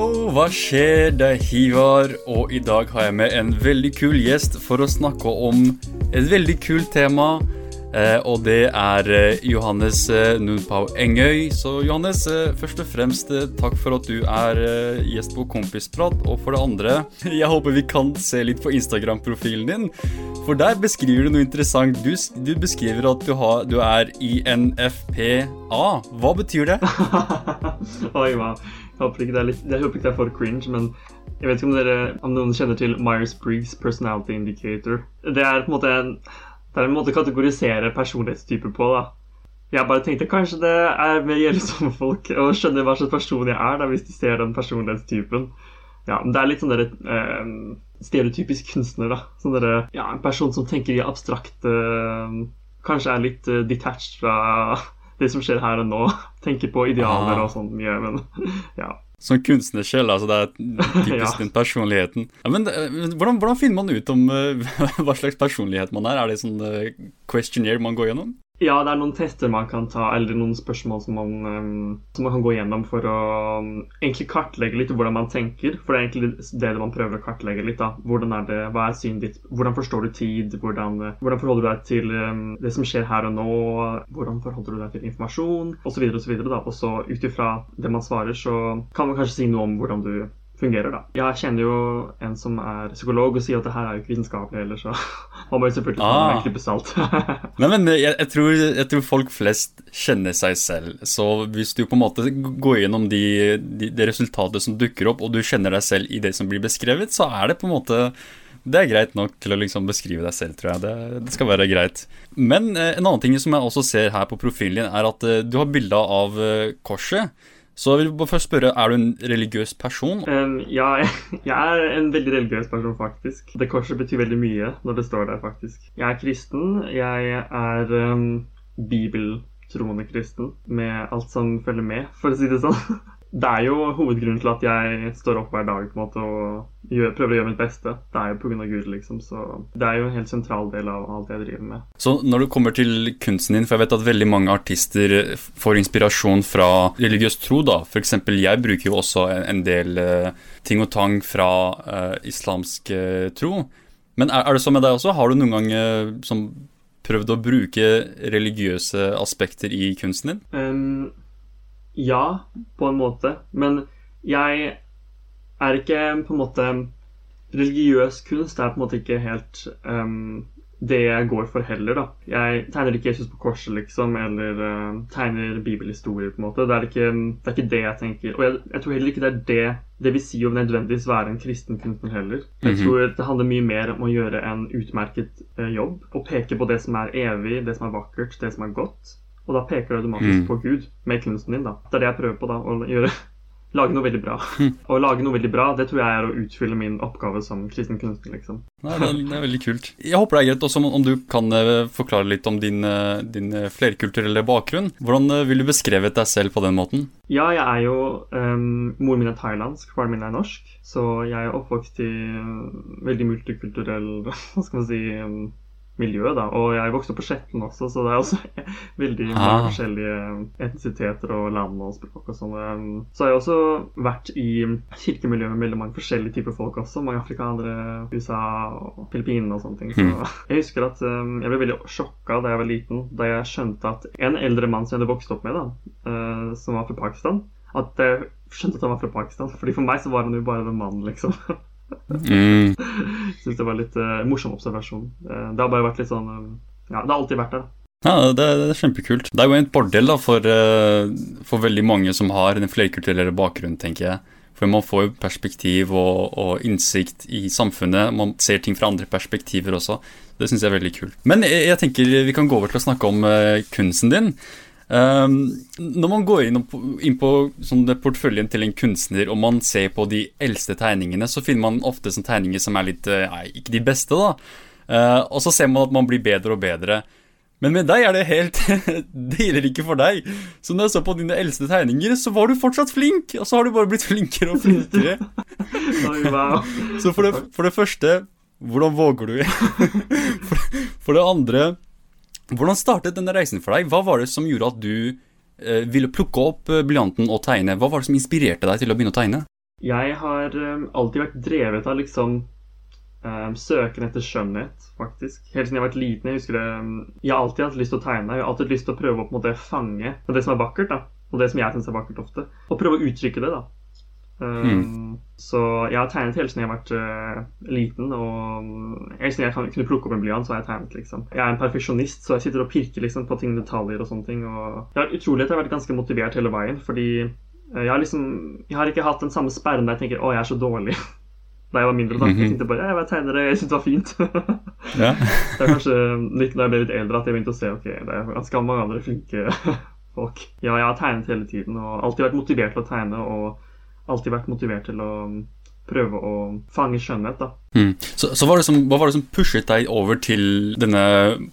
Hva skjer? Det er Hivar, og i dag har jeg med en veldig kul gjest for å snakke om et veldig kult tema. Eh, og det er eh, Johannes eh, Nunpau Engøy. Så Johannes, først og fremst takk for at du er gjest på Kompisprat. Og for det andre, jeg håper vi kan se litt på Instagram-profilen din. For der beskriver du noe interessant. Du, du beskriver at du, har, du er INFPA. Hva betyr det? Oi, wow. Håper, ikke det er litt, jeg håper ikke det er for cringe, men jeg vet ikke om, dere, om noen kjenner til Myers-Briggs Personality Indicator. Det er på en måte en, det er en måte å kategorisere personlighetstyper på. da. Jeg bare tenkte kanskje det er mer hjelpsomme folk å skjønne hva slags person jeg er, da, hvis de ser den personlighetstypen. Ja, men Det er litt sånn dere, eh, stereotypisk kunstner. da. Sånn dere, ja, En person som tenker i abstrakte Kanskje er litt eh, detached fra det som skjer her og nå. Tenker på idealer Ah. og sånn mye, men ja. Som kunstnersjel, altså det er typisk Ja. den personligheten. Ja, men eh, hvordan, hvordan finner man ut om uh, hva slags personlighet man er? Er det sånn uh, questionnaire man går gjennom? Ja, det er noen tester man kan ta, eller noen spørsmål som man, ehm, som man kan gå gjennom for å ehm, egentlig kartlegge litt hvordan man tenker. For det er egentlig det man prøver å kartlegge litt. da. Hvordan er det, Hva er synet ditt? Hvordan forstår du tid? Hvordan, eh, hvordan forholder du deg til ehm, det som skjer her og nå? Hvordan forholder du deg til informasjon? Og så videre og så videre. da. Og så ut ifra det man svarer, så kan man kanskje si noe om hvordan du fungerer, da. Jeg kjenner jo en som er psykolog og sier at det her er jo ikke vitenskapelig heller, så man jo selvfølgelig ta Ah. en klype salt. Nei, men jeg, jeg, tror, jeg tror folk flest kjenner seg selv. Så hvis du på en måte går gjennom de, de, det resultatet som dukker opp, og du kjenner deg selv i det som blir beskrevet, så er det på en måte det er greit nok til å liksom beskrive deg selv, tror jeg. Det, det skal være greit. Men eh, en annen ting som jeg også ser her på profilen din, er at eh, du har bilde av eh, korset. Så jeg vil først spørre, er du en religiøs person? Um, ja, jeg er en veldig religiøs person, faktisk. Det korset betyr veldig mye når det står der, faktisk. Jeg er kristen. Jeg er um, bibeltroende kristen med alt som følger med, for å si det sånn. Det er jo hovedgrunnen til at jeg står opp hver dag på en måte og gjør, prøver å gjøre mitt beste. Det er jo pga. Gud, liksom. Så det er jo en helt sentral del av alt jeg driver med. Så når du kommer til kunsten din, for jeg vet at veldig mange artister får inspirasjon fra religiøs tro, da. Eksempel jeg bruker jo også en, en del eh, ting og tang fra uh, islamsk eh, tro. Men er, er det sånn med deg også? Har du noen gang uh, som prøvd å bruke religiøse aspekter i kunsten din? Um, ja, på en måte. Men jeg er ikke på en måte Religiøs kunst er på en måte ikke helt um, det jeg går for heller, da. Jeg tegner ikke Jesus på korset, liksom, eller uh, tegner bibelhistorier, på en måte. Det er ikke det, er ikke det jeg tenker. Og jeg, jeg tror heller ikke det er det det vil si å nødvendigvis være en kristen kunstner heller. Jeg Mhm. tror det handler mye mer om å gjøre en utmerket uh, jobb, og peke på det som er evig, det som er vakkert, det som er godt. Og da peker du automatisk Mm. på Gud med kunsten din. da. Det er det jeg prøver på. da, Å gjøre, lage noe veldig bra. Å lage noe veldig bra, det tror jeg er å utfylle min oppgave som kristen kunstner. liksom. Nei, det, er, det er veldig kult. Jeg håper det er greit også om, om du kan eh, forklare litt om din, eh, din eh, flerkulturelle bakgrunn. Hvordan ville vil du beskrevet deg selv på den måten? Ja, jeg er jo um, Moren min er thailandsk, faren min er norsk. Så jeg er oppvokst i veldig multikulturell hva skal man si, um, miljø. da, Og jeg vokste opp på Skjetten også, så det er også veldig mange Ah. forskjellige etnisiteter og land og språk og sånn. Um, Så har jeg også vært i kirkemiljøet med veldig mange forskjellige typer folk også. Mange afrikanere, USA og Filippinene og sånne ting. Så Mm. jeg husker at um, jeg ble veldig sjokka da jeg var liten, da jeg skjønte at en eldre mann som jeg hadde vokst opp med, da, uh, som var fra Pakistan At jeg skjønte at han var fra Pakistan. Fordi for meg så var han jo bare en mann, liksom. Mm. Syns det var litt uh, morsom observasjon. Uh, det har bare vært litt sånn uh, Ja, det har alltid vært der. da. Ja, det, det er kjempekult. Det er jo en fordel da, for, for veldig mange som har en flerkulturell bakgrunn, tenker jeg. For man får jo perspektiv og, og innsikt i samfunnet. Man ser ting fra andre perspektiver også. Det syns jeg er veldig kult. Men jeg, jeg tenker vi kan gå over til å snakke om kunsten din. Um, når man går inn på, inn på sånn, det porteføljen til en kunstner, og man ser på de eldste tegningene, så finner man ofte sånne tegninger som er litt eh, Nei, ikke de beste, da. Uh, og så ser man at man blir bedre og bedre. Men med deg er det helt Det gjelder ikke for deg. Så når jeg så på dine eldste tegninger, så var du fortsatt flink, og så har du bare blitt flinkere og flinkere. Så for det, for det første, hvordan våger du? For, for det andre, hvordan startet denne reisen for deg? Hva var det som gjorde at du eh, ville plukke opp eh, blyanten og tegne? Hva var det som inspirerte deg til å begynne å tegne? Jeg har um, alltid vært drevet av liksom um, søken etter skjønnhet, faktisk. Helt siden jeg har vært liten. Jeg husker det um, Jeg har alltid hatt lyst til å tegne. Jeg har alltid lyst til å prøve å på en måte fange det som er vakkert, da. Og det som jeg syns er vakkert ofte. Og prøve å uttrykke det, da. Um, mm. Så jeg har tegnet helt siden jeg har vært uh, liten. Og helt siden jeg kan, kunne plukke opp en blyant, så har jeg tegnet. liksom Jeg er en perfeksjonist, så jeg sitter og pirker liksom på ting, detaljer og sånne ting. Og jeg har utrolig at jeg har vært ganske motivert hele veien, fordi uh, jeg har liksom Jeg har ikke hatt den samme sperren der jeg tenker 'Å, jeg er så dårlig'. da jeg var mindre. da Jeg mhm. tenkte bare 'Jeg tegner det, jeg syntes det var fint'. ja. det er kanskje litt da jeg ble litt eldre at jeg begynte å se ok, det er ganske mange andre flinke folk. Ja, jeg har tegnet hele tiden og alltid vært motivert til å tegne. og alltid vært motivert til å prøve å fange skjønnhet. da. Mm. Så, så var som, Hva var det som pushet deg over til denne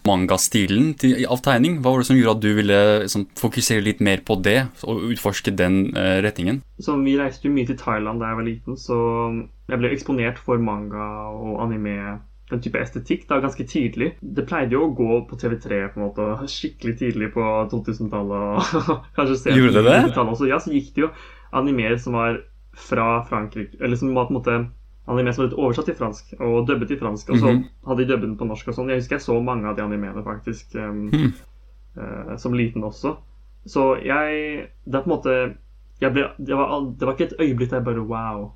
mangastilen av tegning? Hva var det som gjorde at du ville liksom, fokusere litt mer på det, og utforske den uh, retningen? Så Vi reiste jo mye til Thailand da jeg var liten, så jeg ble eksponert for manga og anime den type estetikk da, ganske tidlig. Det pleide jo å gå på TV3 på en måte, skikkelig tidlig på 2000-tallet. kanskje senere. Gjorde det det? Ja, så gikk det jo animer som var fra Frankrike Eller som var på en måte anime som var litt oversatt til fransk og dubbet til fransk. Og så mm -hmm. hadde de dubbet den på norsk og sånn. Jeg husker jeg så mange av de animene faktisk um, mm. uh, som liten også. Så jeg Det er på en måte ble, det, var, det, var, ikke et øyeblikk der jeg bare Wow,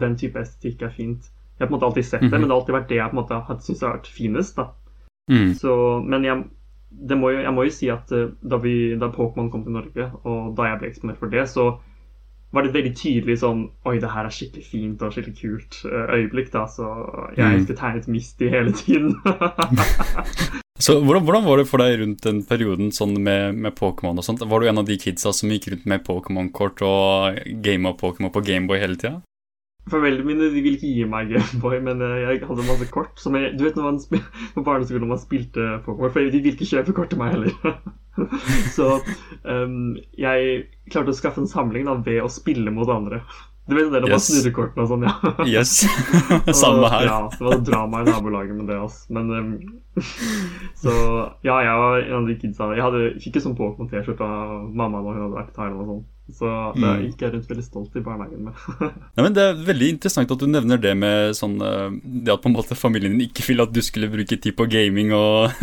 den type estetikk er fint. Jeg har på en måte alltid sett det, mm -hmm. men det har alltid vært det jeg på en måte har syntes har vært finest. da. Mm. Så, men jeg, må jo, jeg må jo si at uh, da, vi, da Pokémon kom til Norge, og da jeg ble eksponert for det, så var det et veldig tydelig sånn Oi, det her er skikkelig fint og skikkelig kult uh, øyeblikk, da. Så jeg mm. husker tegnet Misty hele tiden. så hvordan, hvordan, var det for deg rundt den perioden sånn med, med Pokémon og sånt? Var du en av de kidsa som gikk rundt med Pokémon-kort og gama Pokémon på Gameboy hele tida? Foreldrene mine de ville ikke gi meg Gameboy, men eh, jeg hadde masse kort. Som jeg, du vet når man på barneskolen man spilte Pokémon, for de ville ikke kjøpe kort til meg heller. Så um, jeg klarte å skaffe en samling da, ved å spille mot andre. Du vet det, det var yes. snurrekortene og sånn, ja. yes. Samme her. ja, det var drama i nabolaget med det, altså. Men um, Så ja, jeg var en av de kidsa. Jeg hadde, fikk ikke sånn Pokémon-T-skjorte av mamma da hun hadde vært i Thailand og sånn. Så det mm. gikk jeg rundt veldig stolt i barnehagen med. ja, men Det er veldig interessant at du nevner det med sånn eh, Det at på en måte familien din ikke ville at du skulle bruke tid på gaming og,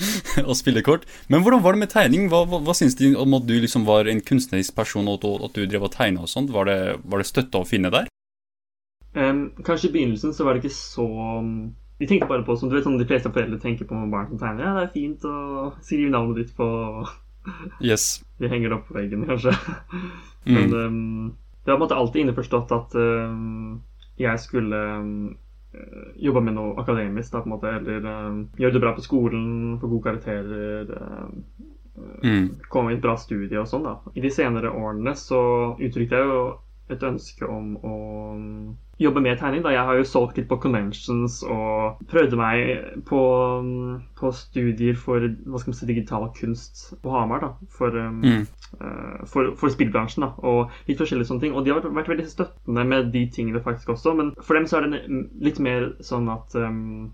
og spille kort. Men hvordan var det med tegning? Hva, hva, hva syns du om at du liksom var en kunstnerisk person og at du drev og tegna og sånt? Var det, var det støtte å finne der? Um, kanskje i begynnelsen så var det ikke så De tenkte bare på som du vet, sånn de fleste foreldre tenker på med barn som tegner. Ja, det er fint å skrive navnet ditt på Yes. Vi henger det opp på veggen, kanskje. Men mm. um, det var på en måte alltid innforstått at um, jeg skulle um, jobbe med noe akademisk, da, på en måte, eller um, gjøre det bra på skolen, få gode karakterer. Um, mm. Komme i et bra studie og sånn. da. I de senere årene så uttrykte jeg jo et ønske om å jobbe med tegning. da Jeg har jo solgt litt på conventions og prøvde meg på, på studier for hva skal man si, digital kunst på Hamar. da For, mm. uh, for, for spillbransjen. da Og litt forskjellige sånne ting. Og de har vært, vært, veldig støttende med de tingene faktisk også. Men for dem så er det litt mer sånn at um,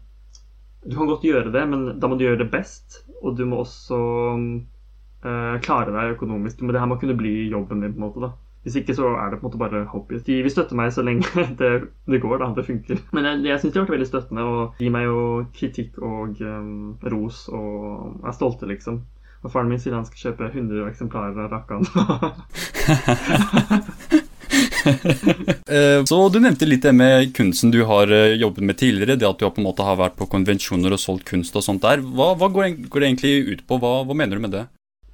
du kan godt gjøre det, men da må du gjøre det best. Og du må også uh, klare deg økonomisk. Men det her må kunne bli jobben din. på en måte da hvis ikke så er det på en måte bare hobby. De vil støtte meg så lenge det, det går, da. Det funker. Men jeg, jeg syns de har vært veldig støttende og gir meg jo kritikk og um, ros og er stolte, liksom. Og faren min sier han skal kjøpe 100 eksemplarer av Rakkan. Eh, så Du nevnte litt det med kunsten du har eh, jobbet med tidligere. Det at du på en måte har vært på konvensjoner og solgt kunst og sånt der. Hva, hva går, det, går, det, egentlig ut på? Hva, hva mener du med det?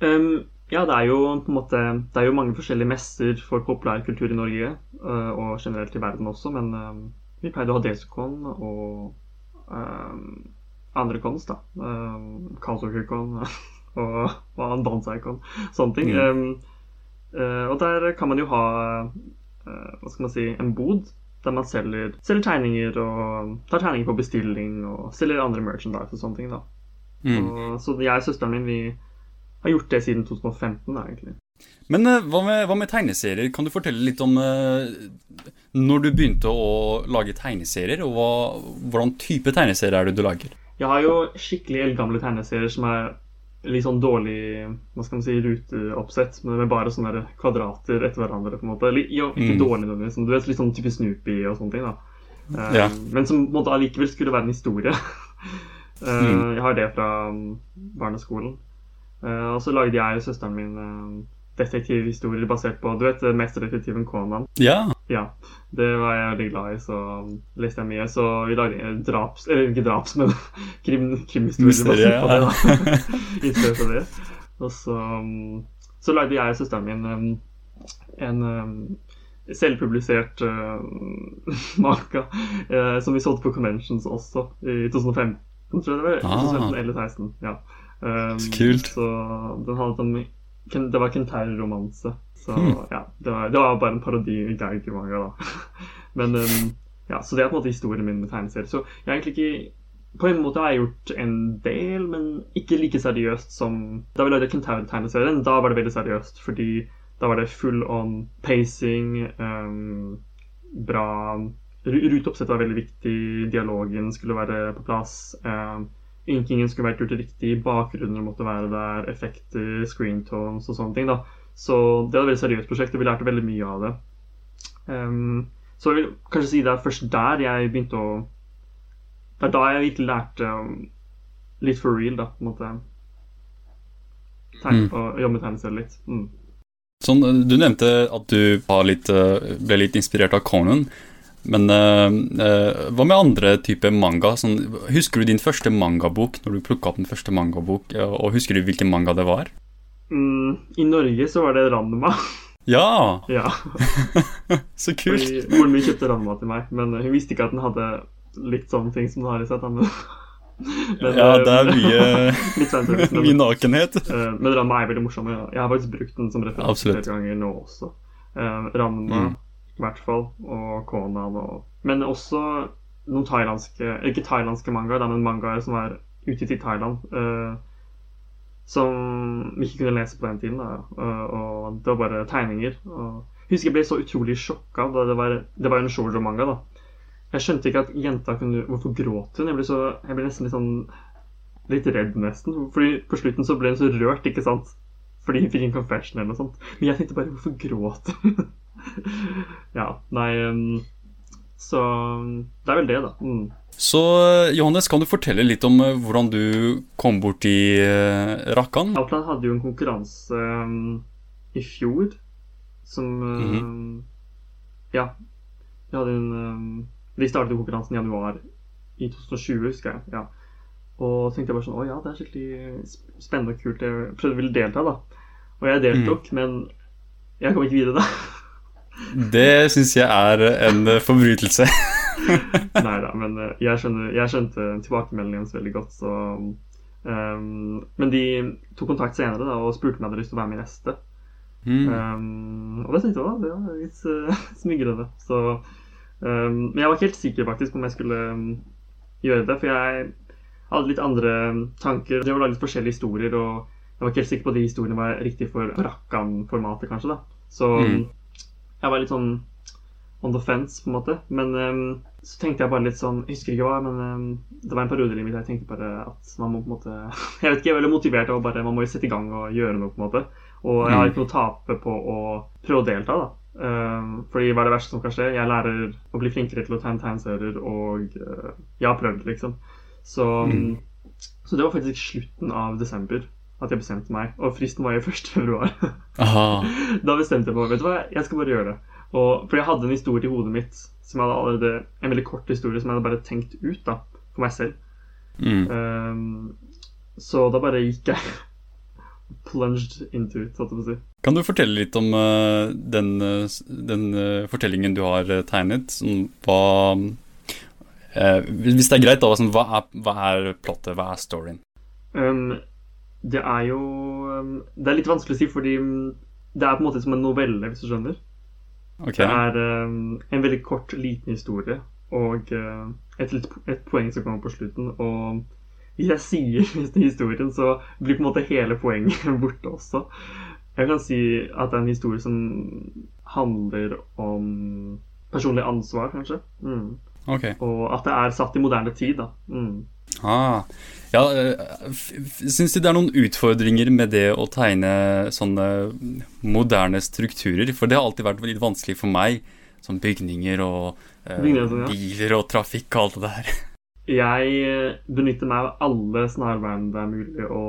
Um, ja, det er jo på en måte Det er jo mange forskjellige messer for populærkultur i Norge, uh, og generelt i verden også, men uh, vi pleide å ha Desicon og um, andre cons, da. Um, Kalsokukon og, Banzaikon. Sånne ting. Mm. Um, og der kan man jo ha hva skal man si, en bod der man selger, selger, tegninger og tar tegninger på bestilling og selger andre merchandise og sånne ting. da. Mm. Og, så jeg og søsteren min vi har gjort det siden 2015, da, egentlig. Men uh, hva, med, hva, med, tegneserier? Kan du fortelle litt om uh, når du begynte å lage tegneserier, og hva, hvordan type tegneserier er det du lager? Jeg har jo skikkelig eldgamle tegneserier som er litt sånn dårlig hva skal man si, ruteoppsett, med, med bare sånne kvadrater etter hverandre. på en måte. Litt, jo, ikke Mm. dårlig nødvendigvis, men du vet, litt sånn type Snoopy og sånne ting. da. Eh, Ja. Men som på en måte allikevel skulle være en historie. Eh, Mm. Jeg har det fra um, barneskolen. Eh, og så lagde jeg og søsteren min detektivhistorier basert på du vet, mesterdetektiven Conan. Ja. Ja, det var jeg veldig glad i, så leste jeg mye. Så vi lagde en draps... Eller ikke draps, men krim, krimhistorier basert på det. da. Av det. Og så, um, så lagde jeg og søsteren min um, en um, selvpublisert uh, manga uh, som vi solgte på conventions også i 2015, tror jeg det var. Ah. 2015 eller 2016. Ja. Um, Så kult. Så den hadde sånn Det var Kentaro-romanse. Så Hmm. ja, det var, det var bare en parodi gag i manga, da. Men um, ja, Så det er på en måte historien min med tegneserier. Så jeg har egentlig ikke På en måte har jeg gjort en del, men ikke like seriøst som Da vi lagde Kentaur-tegneserien, da var det veldig seriøst. Fordi da var det full on pacing, um, bra ru- Ruteoppsettet var veldig viktig, dialogen skulle være på plass. Um, Inkingen skulle vært gjort riktig, bakgrunner måtte være der, effekter, screen tones og sånne ting. da. Så det var et veldig seriøst prosjekt, og vi lærte veldig mye av det. Um, så jeg vil kanskje si det er først der jeg begynte å Det er da jeg virkelig lærte um, litt for real, da, på en måte. Tegne, Mm. Og jobbe med tegneserier litt. Mm. Sånn, du nevnte at du litt, eh, ble litt inspirert av Conan. Men uh, eh, hva med andre typer manga? Sånn, husker du din første mangabok når du plukka opp den første mangabok, og husker du hvilken manga det var? Mm, I Norge så var det Ranma. Ja! ja. Så kult! Fordi Moren min kjøpte Ranma til meg, men hun visste ikke at den hadde litt sånne ting som den har i seg. Men, men, Ja, eh, det er mye, men- mye nakenhet. Eh, men Ranma er veldig morsom. Jeg har faktisk brukt den som referanse flere ganger nå også. Uh, Ranma Mm. I hvert fall, og Conan og Men også noen thailandske Ikke thailandske mangaer, men mangaer som var utgitt i Thailand. Uh, som vi ikke kunne lese på den tiden. Da. Eh, og det var bare tegninger. Og jeg husker jeg ble så utrolig sjokka da det var Det var en shoujo-manga, da. Jeg skjønte ikke at jenta kunne Hvorfor gråt hun? Jeg ble, så, jeg ble nesten litt sånn litt redd, nesten. Fordi på slutten så ble hun så rørt, ikke sant? Fordi hun fikk en confession eller noe sånt. Men jeg tenkte bare hvorfor gråt hun? ja, nei Så det er vel det, da. Mm. Så eh, Johannes, kan du fortelle litt om eh, hvordan du kom borti uh, Rakkan? Outland hadde jo en konkurranse um, i fjor som um, Ja. Vi hadde en um, Vi startet konkurransen i januar i 2020, husker jeg. Ja. Og så tenkte jeg bare sånn Å ja, det er skikkelig spennende og kult. Jeg prøvde å å delta, da. Og jeg deltok, men jeg kom ikke videre, da. Det syns jeg er en eh, forbrytelse. Nei da, men eh, jeg, skjønner, jeg skjønte tilbakemeldingen deres veldig godt, så um, Men de tok kontakt senere da, og spurte om jeg hadde lyst til å være med i neste. Mm. Um, og det syntes jeg var det var litt uh, smigrende. Så um, Men jeg var ikke helt sikker faktisk om jeg skulle gjøre det, for jeg hadde litt andre tanker. Det var litt forskjellige historier, og jeg var ikke helt sikker på at de historiene var riktige for Rakkan-formatet, kanskje. da Så Mm. Jeg var litt sånn on the fence, på en måte. Men um, så tenkte jeg bare litt sånn Jeg husker ikke hva, men um, det var en periode i livet jeg tenkte bare at man må på en måte Jeg vet ikke, jeg er veldig motivert av bare Man må jo sette i gang og gjøre noe, på en måte. Og jeg har Mm. ikke noe å tape på å prøve å delta, da. Um, fordi hva er det verste som kan skje? Jeg lærer å bli flinkere til å tegne tegneserier, og uh, jeg har prøvd, liksom. Så, Mm. så det var faktisk slutten av desember at jeg bestemte meg. Og fristen var jo 1. februar. Da bestemte jeg meg vet du hva, jeg skal bare gjøre det. Og, for jeg hadde en historie i hodet mitt som jeg hadde allerede, en veldig kort historie som jeg hadde bare tenkt ut da, for meg selv. Mm. Um, så da bare gikk jeg plunged into it, holdt jeg på å si. Kan du fortelle litt om uh, den, eh, den uh, fortellingen du har tegnet? Som, hva uh, Hvis det er greit, da, sånn, hva, er, hva er plottet? Hva er storyen? Um, det er jo um, Det er litt vanskelig å si, fordi um, det er på en måte som en novelle, hvis du skjønner. Okay. Det er um, en veldig kort, liten historie og uh, et, et poeng som kommer på slutten. Og hvis jeg sier den historien, så blir på en måte hele poenget borte også. Jeg kan si at det er en historie som handler om personlig ansvar, kanskje. Mm. Ok. Og at det er satt i moderne tid, da. Mm. Ah, Ja, Syns du det er noen utfordringer med det å tegne sånne moderne strukturer? For det har alltid vært litt vanskelig for meg. Sånn bygninger og uh, biler og trafikk og alt det der. Jeg benytter meg av alle snarveiene det er mulig å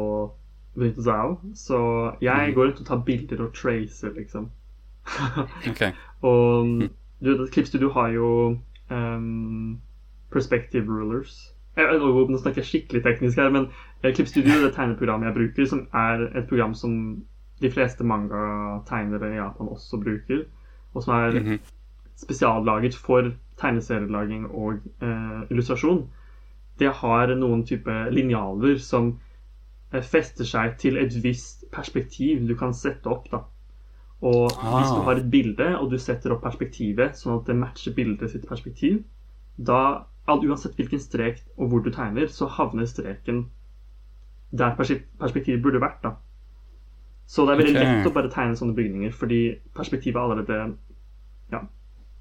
benytte seg av. Så jeg mm. går ut og tar bilder og tracer, liksom. okay. Og mm. du, Klippstudio har jo um, perspective rulers. Jeg, nå snakker jeg skikkelig teknisk her, men Klippstudio er det tegneprogrammet jeg bruker, som er et program som de fleste manga-tegnere i Japan også bruker, og som er mm -hmm. spesiallaget for tegneserielaging og eh, illustrasjon. Det har noen type linjaler som Eh, fester seg til et visst perspektiv du kan sette opp. da. Og ah. hvis du har et bilde, og du setter opp perspektivet sånn at det matcher bildet sitt perspektiv, da, uansett hvilken strek og hvor du tegner, så havner streken der perspektivet burde vært. da. Så det er veldig okay. lett å bare tegne sånne bygninger, fordi perspektivet allerede Ja.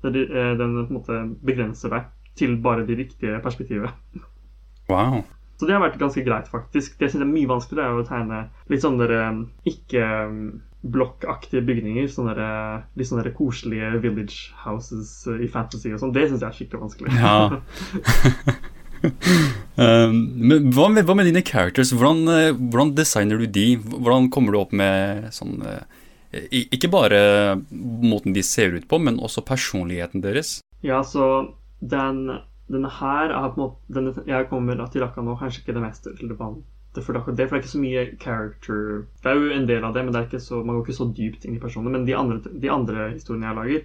Den, eh, den på en måte begrenser deg til bare de riktige perspektivet. Wow. Så det har vært ganske greit, faktisk. Det jeg syns er mye vanskeligere, er å tegne litt sånne um, ikke-blokkaktige um, bygninger. Sånne der, litt sånne der koselige village houses uh, i fantasy og sånn. Det syns jeg er skikkelig vanskelig. Ja. um, men hva med, hva med, dine characters? Hvordan, uh, hvordan, designer du de? Hvordan kommer du opp med sånn Ikke bare måten de ser ut på, men også personligheten deres? Ja, så den denne her er på en måte, denne, Jeg kommer til akkurat nå kanskje ikke det mest relevante for det, for det er ikke så mye character Det er jo en del av det, men det er ikke så, man går ikke så dypt inn i personene. Men de andre, de andre historiene jeg lager,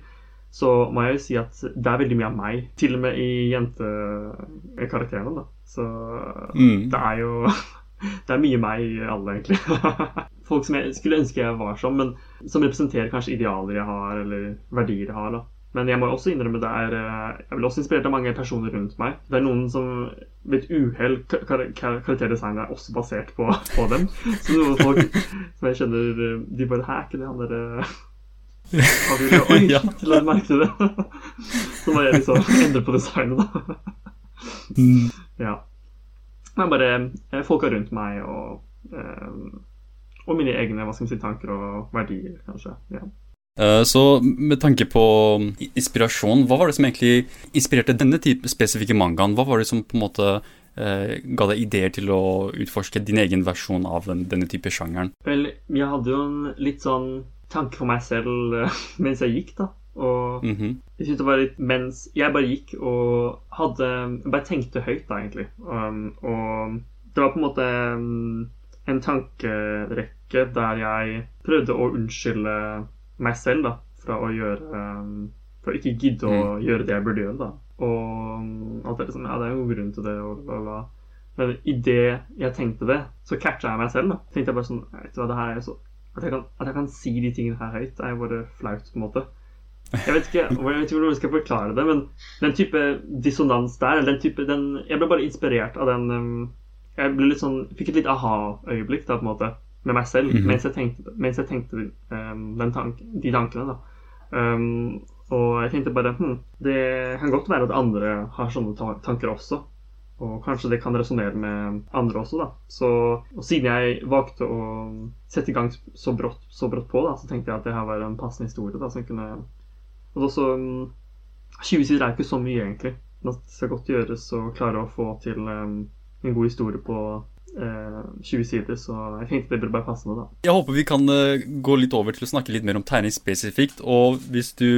så må jeg jo si at det er veldig mye av meg. Til og med i jentekarakterene, da. Så mm. det er jo Det er mye meg i alle, egentlig. Folk som jeg skulle ønske jeg var som, men som representerer kanskje idealer jeg har, eller verdier jeg har. da men jeg må også innrømme det er eh, Jeg blir også inspirert av mange personer rundt meg. Det er noen som ved et uhell Karakterdesignet er også basert på, på, dem. Så noen folk som jeg kjenner eh, De bare Hæ, er ikke det han derre Oi, ja. la jeg merke det. Så må jeg liksom endre på designet, da. Mm. Ja. Men bare eh, folka rundt meg og Og mine egne hva skal man si, tanker og verdier, kanskje. ja Eh, så med tanke på inspirasjon, hva var det som egentlig inspirerte denne type spesifikke mangaen? Hva var det som på en måte uh, ga deg ideer til å utforske din egen versjon av den, denne type sjangeren? Vel, jeg hadde jo en litt sånn tanke for meg selv uh, mens jeg gikk, da. Og mm -hmm. jeg syntes det var litt Mens jeg bare gikk og hadde Bare tenkte høyt, da, egentlig. Um, og det var på en måte um, en tankerekke der jeg prøvde å unnskylde meg selv da, fra å gjøre um, For å ikke gidde å mm. gjøre det jeg burde gjøre. da. Og um, alt det liksom, ja, det er jo grunn til det. og bla, bla. Men idet jeg tenkte det, så catcha jeg meg selv. da. Tenkte jeg bare sånn, vet du hva, det her er så, at jeg, kan, at jeg kan si de tingene her høyt, er jo bare flaut. på en måte. Jeg vet ikke, jeg vet ikke hvordan jeg skal forklare det, men den type dissonans der den type, den, Jeg ble bare inspirert av den um, Jeg ble litt sånn, fikk et litt aha-øyeblikk da, på en måte med meg selv mm -hmm. mens jeg tenkte, mens jeg tenkte um, tank, de tankene. Um, og jeg tenkte bare hm, det kan godt være at andre har sånne tanker også. Og kanskje det kan resonnere med andre også, da. Så, og siden jeg valgte å sette i gang så brått, så brått på, da, så tenkte jeg at det her var en passende historie. da, som kunne... Og også, 20 sider er ikke så mye, egentlig. Det skal godt gjøres å klare å få til um, en god historie på 20 eh, sider, så jeg tenkte det burde bare passe med da. Jeg håper vi kan uh, gå litt over til å snakke litt mer om tegning spesifikt. Og hvis du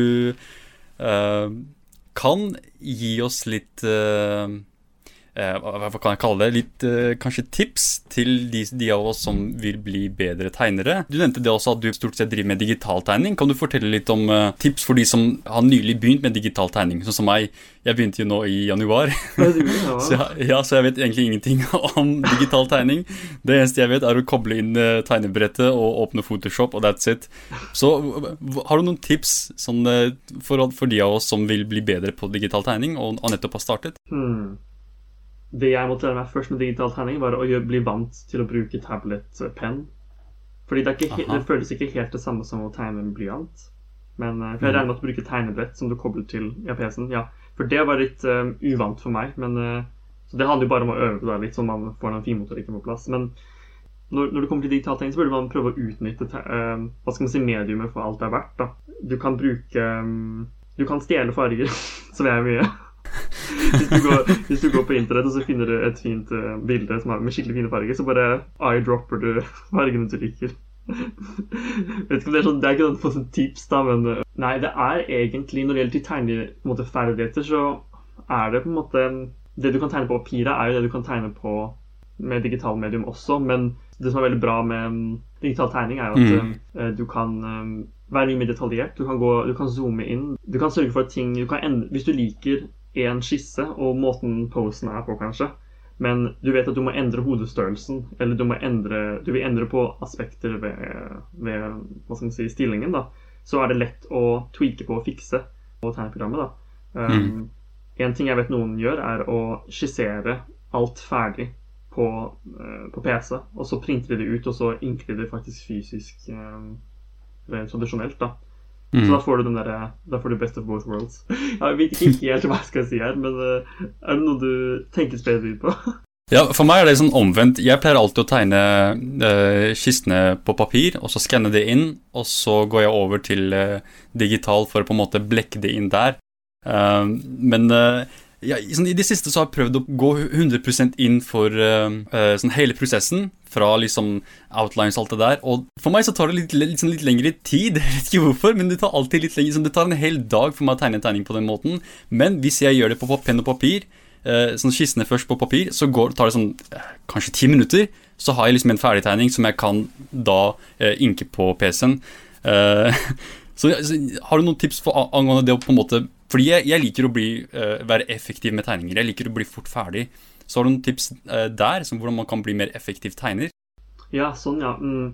uh, kan gi oss litt uh, Eh, hva kan jeg kalle det, litt eh, kanskje tips til de, de, av oss som vil bli bedre tegnere. Du nevnte det også at du stort sett driver med digitaltegning. Kan du fortelle litt om uh, tips for de som har nylig begynt med digital tegning, sånn som meg? Jeg begynte jo nå i januar, så, jeg, ja, så jeg vet egentlig ingenting om digital tegning. Det eneste jeg vet, er å koble inn tegnebrettet og åpne Photoshop, og that's it. Så har du noen tips sånn, for, for, de av oss som vil bli bedre på digital tegning, og, og nettopp har startet? Hmm det jeg måtte lære meg først med digital tegning, var å bli vant til å bruke tablet-penn. Fordi det, det, føles ikke helt det samme som å tegne med blyant. Men uh, for jeg mm. regner med at du bruker tegnebrett som du kobler til ja, PC-en. Ja, for det var litt uh, uvant for meg. Men uh, Så det handler jo bare om å øve på det litt, så man får den finmotorikken på plass. Men når, når, det kommer til digital tegning, så burde man prøve å utnytte uh, hva skal man si, mediumet for alt det er verdt. Da. Du kan bruke um, Du kan stjele farger, som jeg gjør mye. Hvis, du går, hvis, du går, på internett og så finner du et fint uh, bilde er med skikkelig fine farger, så bare eyedropper du fargene du liker. vet ikke om Det er sånn, det er ikke noe sånn tips, da, men uh, Nei, det er egentlig Når det gjelder tegneferdigheter, så er det på en måte Det du kan tegne på papiret, er jo det du kan tegne på med digital medium også, men det som er veldig bra med um, digital tegning, er jo at mm. uh, du kan um, være mye mer detaljert. Du kan, gå, du kan, zoome inn. Du kan sørge for at ting du endre, Hvis du liker en skisse og måten posen er på, kanskje, men du vet at du må endre hodestørrelsen, eller du, må endre, du vil endre på aspekter ved, ved hva skal man si, stillingen, da, så er det lett å tweake på og fikse på tegneprogrammet. da. Um, mm. En ting jeg vet noen gjør, er å skissere alt ferdig på, uh, på, PC, og så printer de det ut, og så inker de det faktisk fysisk uh, tradisjonelt. da. Mm. Så da får du den der, da får du best of both worlds. Jeg vet ikke helt hva jeg skal si her, men uh, er det noe du tenker spesielt på? Ja, For meg er det sånn omvendt. Jeg pleier alltid å tegne uh, kistene på papir, og så skanne det inn, og så går jeg over til uh, digital for å på en måte blekke det inn der. Uh, men ja, sånn, I det siste så har jeg prøvd å gå 100% inn for uh, sånn hele prosessen. Fra liksom outlines og alt det der. Og for meg så tar det litt, litt, sånn litt lengre tid. Jeg vet ikke hvorfor, men det tar alltid litt lenger. Sånn, det tar en hel dag for meg å tegne en tegning på den måten. Men hvis jeg gjør det på penn og papir, uh, sånn skissene først på papir, så går, tar det sånn uh, kanskje ti minutter. Så har jeg liksom en ferdigtegning som jeg kan da inke på PC-en. så, har du noen tips for, angående det å på en måte fordi jeg, jeg liker å bli, uh, være effektiv med tegninger. Jeg liker å bli fort ferdig. Så har du noen tips uh, der, som hvordan man kan bli mer effektiv tegner? Ja, sånn, ja. Mm.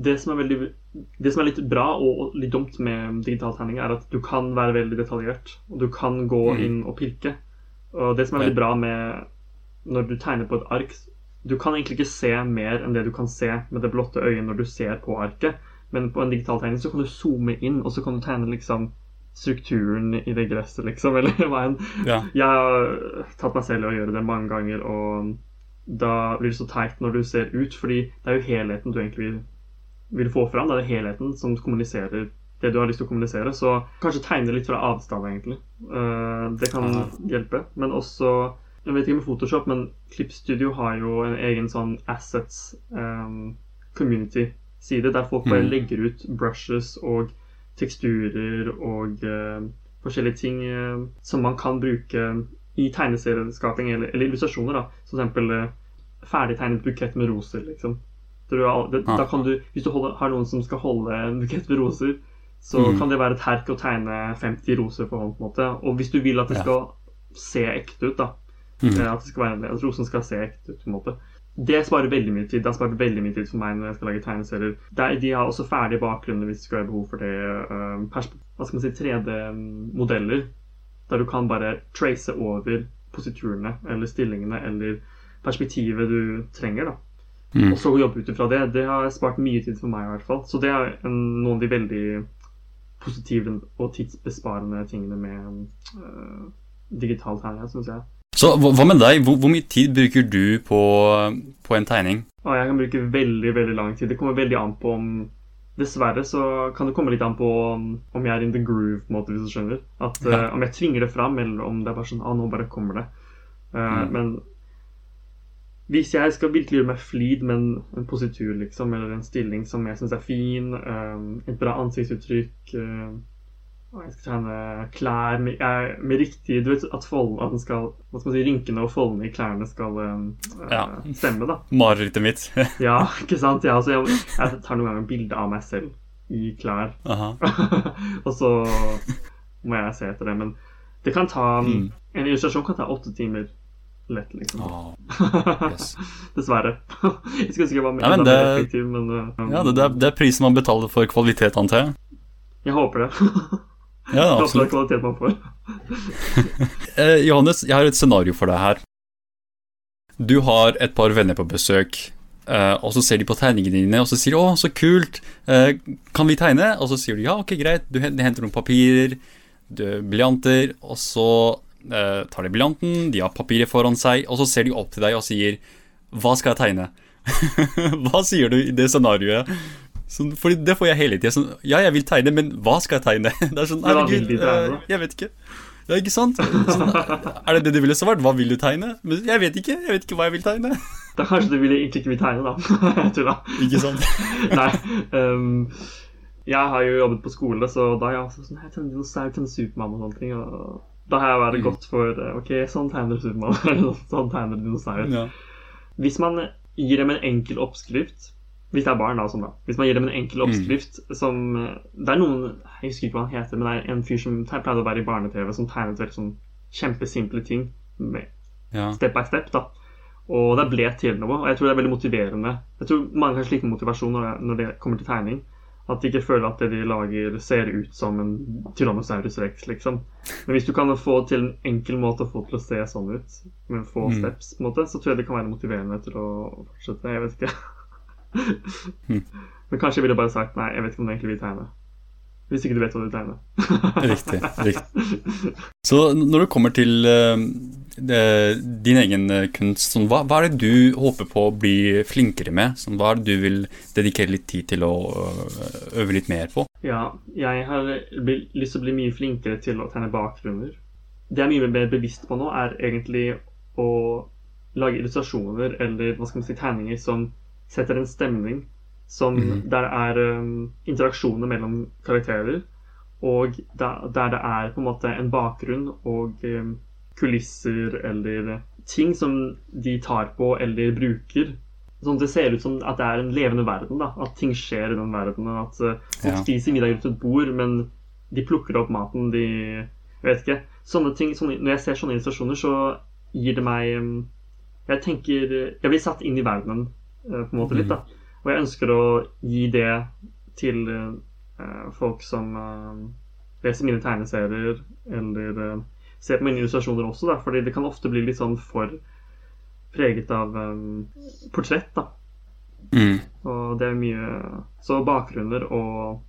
Det, som veldig, det, som er litt bra og litt dumt med digital tegning, er at du kan være veldig detaljert. Og du kan gå mm. inn og pirke. Og det som er veldig bra med når du tegner på et ark Du kan egentlig ikke se mer enn det du kan se med det blotte øyet når du ser på arket. Men på en digital tegning så kan du zoome inn, og så kan du tegne liksom strukturen i det gresset, liksom. Eller enn. Ja. Jeg har tatt meg selv i å gjøre det mange ganger, og da blir det så teit når du ser ut, fordi det er jo helheten du egentlig vil, vil få fram. Det er helheten som kommuniserer det du har lyst til å kommunisere. Så kanskje tegne litt fra avstand, egentlig. Uh, det kan ja. hjelpe. Men også Jeg vet ikke med Photoshop, men Clip Studio har jo en egen sånn assets um, community-side, der folk bare mm. legger ut brushes og teksturer og uh, forskjellige ting uh, som man kan bruke i tegneserieskaping eller, eller illustrasjoner. da, Som eksempel uh, ferdigtegnet bukett med roser. liksom. Det, da kan du, Hvis du holder, har noen som skal holde en bukett med roser, så mm. kan det være et herk å tegne 50 roser på hånd. på en måte. Og hvis du vil at det skal se ekte ut, da, mm. at, det skal være, at rosen skal se ekte ut, på en måte, det sparer veldig mye tid. Det har spart veldig mye tid for meg når jeg skal lage tegneserier. De har også ferdige bakgrunner hvis det skal være behov for det. Um, hva skal man si 3D-modeller. Der du kan bare trace over positurene eller stillingene eller perspektivet du trenger. da. Mm. Og så jobbe ut ifra det. Det har spart mye tid for meg i hvert fall. Så det er en, noen av de veldig positive og tidsbesparende tingene med uh, digital tegning, syns jeg. Så hva med deg? Hvor, hvor, mye tid bruker du på, på en tegning? Jeg kan bruke veldig veldig lang tid. Det kommer veldig an på om Dessverre så kan det komme litt an på om jeg er in the groove, på en måte, hvis du skjønner. At ja. uh, Om jeg tvinger det fram, eller om det er bare sånn ah, nå bare kommer det. Uh, mm. Men hvis jeg skal virkelig gjøre meg flid med en, en positur, liksom, eller en stilling som jeg syns er fin, uh, et bra ansiktsuttrykk jeg skal tegne klær med, med, riktig Du vet at, fold, at den skal, hva skal man si, rynkene og foldene i klærne skal uh, ja. stemme, da. Marerittet mitt. ja, ikke sant. Ja, altså, jeg, jeg, tar noen ganger bilde av meg selv i klær. og så må jeg se etter det. Men det kan ta mm. En illustrasjon kan ta åtte timer lett, liksom. Oh, yes. Dessverre. jeg skulle ønske jeg var mer, ja, det, mer effektiv, men uh, Ja, det, det, er, det er prisen man betaler for kvalitet, antar jeg. Jeg håper det. Ja, absolutt. kvalitet man får. eh, Johannes, jeg har et scenario for deg her. Du har et par venner på besøk, eh, og så ser de på tegningene dine, og så sier de 'Å, så kult, eh, kan vi tegne?' Og så sier du 'Ja, ok, greit'. Du henter noen papirer, blyanter, og så tar de blyanten, de har papiret foran seg, og så ser de opp til deg og sier Hva skal jeg tegne? hva sier du i det scenarioet? Sånn, fordi det får jeg hele tida. Sånn, ja, jeg vil tegne, men hva skal jeg tegne? Det er sånn, herregud, da? jeg vet ikke. Ja, ikke sant? Sånn, er det det du ville svart? Hva vil du tegne? Men jeg vet ikke. Jeg vet ikke hva jeg vil tegne. Da kanskje du ville ikke vil tegne, da. Jeg Tulla. Ikke sant? Nei. Um, jeg har jo jobbet på skole, så da har jeg også sånn Jeg tegner dinosaur, en Supermann og sånne ting. Og da har jeg vært Mm. godt for eh, OK, sånn tegner Supermann. sånn tegner dinosaur. Ja. Hvis man gir dem en enkel oppskrift Hvis det er barn, da. Sånn da. Hvis man gir dem en enkel oppskrift som eh, Det er noen Jeg husker ikke hva han heter, men det er en fyr som pleide å være i barne-TV, som tegnet veldig sånn kjempesimple ting. Med ja. step by step. da Og det ble til noe, og jeg tror det er veldig motiverende. Jeg tror mange har slik motivasjon når det, når det kommer til tegning. At de ikke føler at det de lager, ser ut som en Tyrannosaurus rex, liksom. Men hvis du kan få til en enkel måte å få til å se sånn ut, med få Mm. steps, på en måte, så tror jeg det kan være motiverende til å fortsette. Jeg vet ikke. Men kanskje jeg ville bare sagt nei, jeg vet ikke om du egentlig vil tegne. Hvis ikke du vet hva du tegner. Riktig. riktig. Så når det kommer til uh, din egen eh, kunst, sånn, hva, hva er det du håper på å bli flinkere med? Sånn, hva er det du vil dedikere litt tid til å øve litt mer på? Ja, jeg har lyst til å bli mye flinkere til å tegne bakgrunner. Det jeg er mye mer bevisst på nå, er egentlig å lage illustrasjoner eller hva skal man si, tegninger som setter en stemning. Som mm. der er um, interaksjoner mellom karakterer, og der, der det er på en måte en bakgrunn og um, kulisser eller ting som de tar på eller bruker. Sånn at det ser ut som at det er en levende verden. da, At ting skjer i den verdenen. At uh, folk Ja. spiser middag rundt et bord, men de plukker opp maten. De jeg vet ikke. Sånne ting, sånne, når jeg ser sånne illustrasjoner, så gir det meg um, Jeg tenker Jeg blir satt inn i verdenen på en måte litt, da. Og jeg ønsker å gi det til uh, folk som uh, leser mine tegneserier, eller ser på mine illustrasjoner også, da. Fordi det kan ofte bli litt sånn for preget av um, portrett, da. Mm. Og det er mye Så bakgrunner og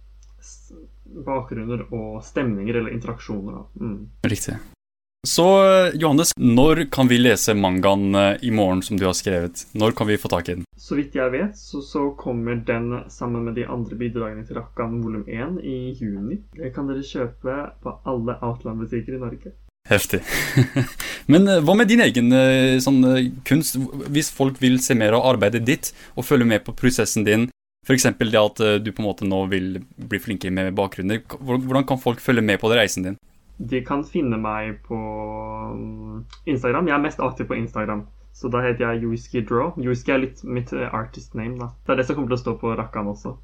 Bakgrunner og stemninger eller interaksjoner. Da. Mm. Riktig. Så Johannes, når kan vi lese mangaen øh, i morgen som du har skrevet? Når kan vi få tak i den? Så vidt jeg vet, så, så kommer den sammen med de andre bidragene til Rakkan volum 1 i juni. Det kan dere kjøpe på alle Outland-butikker i Norge. Heftig. Men øh, hva med din egen øh, sånn, kunst? Hvis folk vil se mer av arbeidet ditt og følge med på prosessen din, f.eks. det at du på en måte nå vil bli flinkere med bakgrunner, hvordan kan folk følge med på reisen din? De kan finne meg på um, Instagram. Jeg er mest aktiv på Instagram. Så da heter jeg Yuski Draw. Yuski er litt mitt eh, artist name. da. Det er det som kommer til å stå på Rakkan også.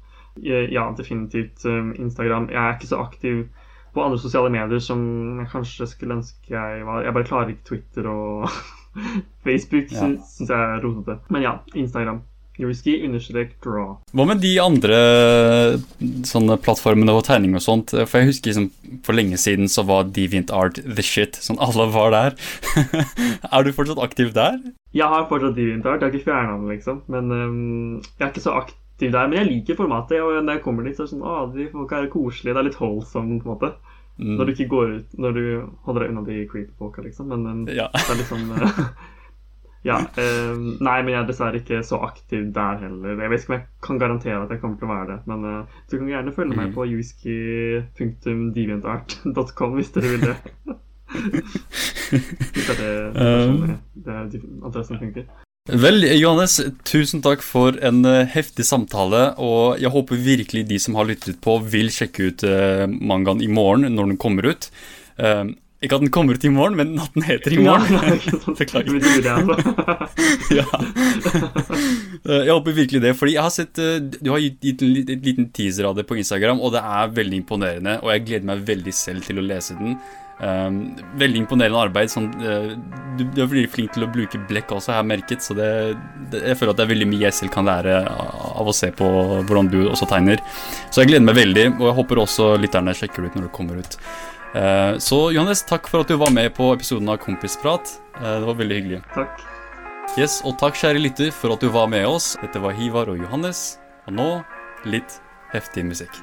Eh, Ja, definitivt um, Instagram. Jeg er ikke så aktiv på andre sosiale medier som jeg kanskje skulle ønske jeg var. Jeg bare klarer ikke Twitter og Facebook. Ja. Syns jeg er rotete. Men ja, Instagram. Yuiski understrek draw. Hva med de andre sånne plattformene og tegning og sånt? For jeg husker liksom, for lenge siden så var DeviantArt the shit. Sånn alle var der. er du fortsatt aktiv der? Jeg har fortsatt DeviantArt, jeg har ikke fjerna den, liksom. Men um, jeg er ikke så aktiv der. Men jeg liker formatet, og når jeg kommer dit, så er det sånn Å, de folka er koselige. Det er litt holdsomt, på en måte. Mm. Når du ikke går ut Når du holder deg unna de creepy folka, liksom. Men um, Ja. det er litt sånn øh, Ja. øhm, nei, men jeg er dessverre ikke så aktiv der heller. Jeg vet ikke om jeg kan garantere at jeg kommer til å være det. Men øh, du kan gjerne følge Mm. meg på yuski.deviantart.com hvis dere vil det. Hvis det er det, det, er sånn det, er adressen funker. Vel, Johannes, tusen takk for en eh, heftig samtale, og jeg håper virkelig de som har lyttet på, vil sjekke ut eh, mangaen i morgen når den kommer ut. Ikke at den kommer ut i morgen, men at den heter i morgen. Ja. Beklager. Altså. ja. Eh, Jeg håper virkelig det, fordi jeg har sett eh, Du har gitt en liten teaser av det på Instagram, og det er veldig imponerende. Og jeg gleder meg veldig selv til å lese den. Um, veldig imponerende arbeid. Sånn, eh, du, du er veldig flink til å bruke blekk også, har jeg merket. Så det, det, jeg føler at det er veldig mye jeg selv kan lære av å se på hvordan du også tegner. Så jeg gleder meg veldig, og jeg håper også lytterne sjekker det ut når det kommer ut. Eh, så Johannes, takk for at du var med på episoden av Kompisprat. Eh, det var veldig hyggelig. Takk. Yes, og takk kjære lytter for at du var med oss. Dette var Hivar og Johannes, og nå litt heftig musikk.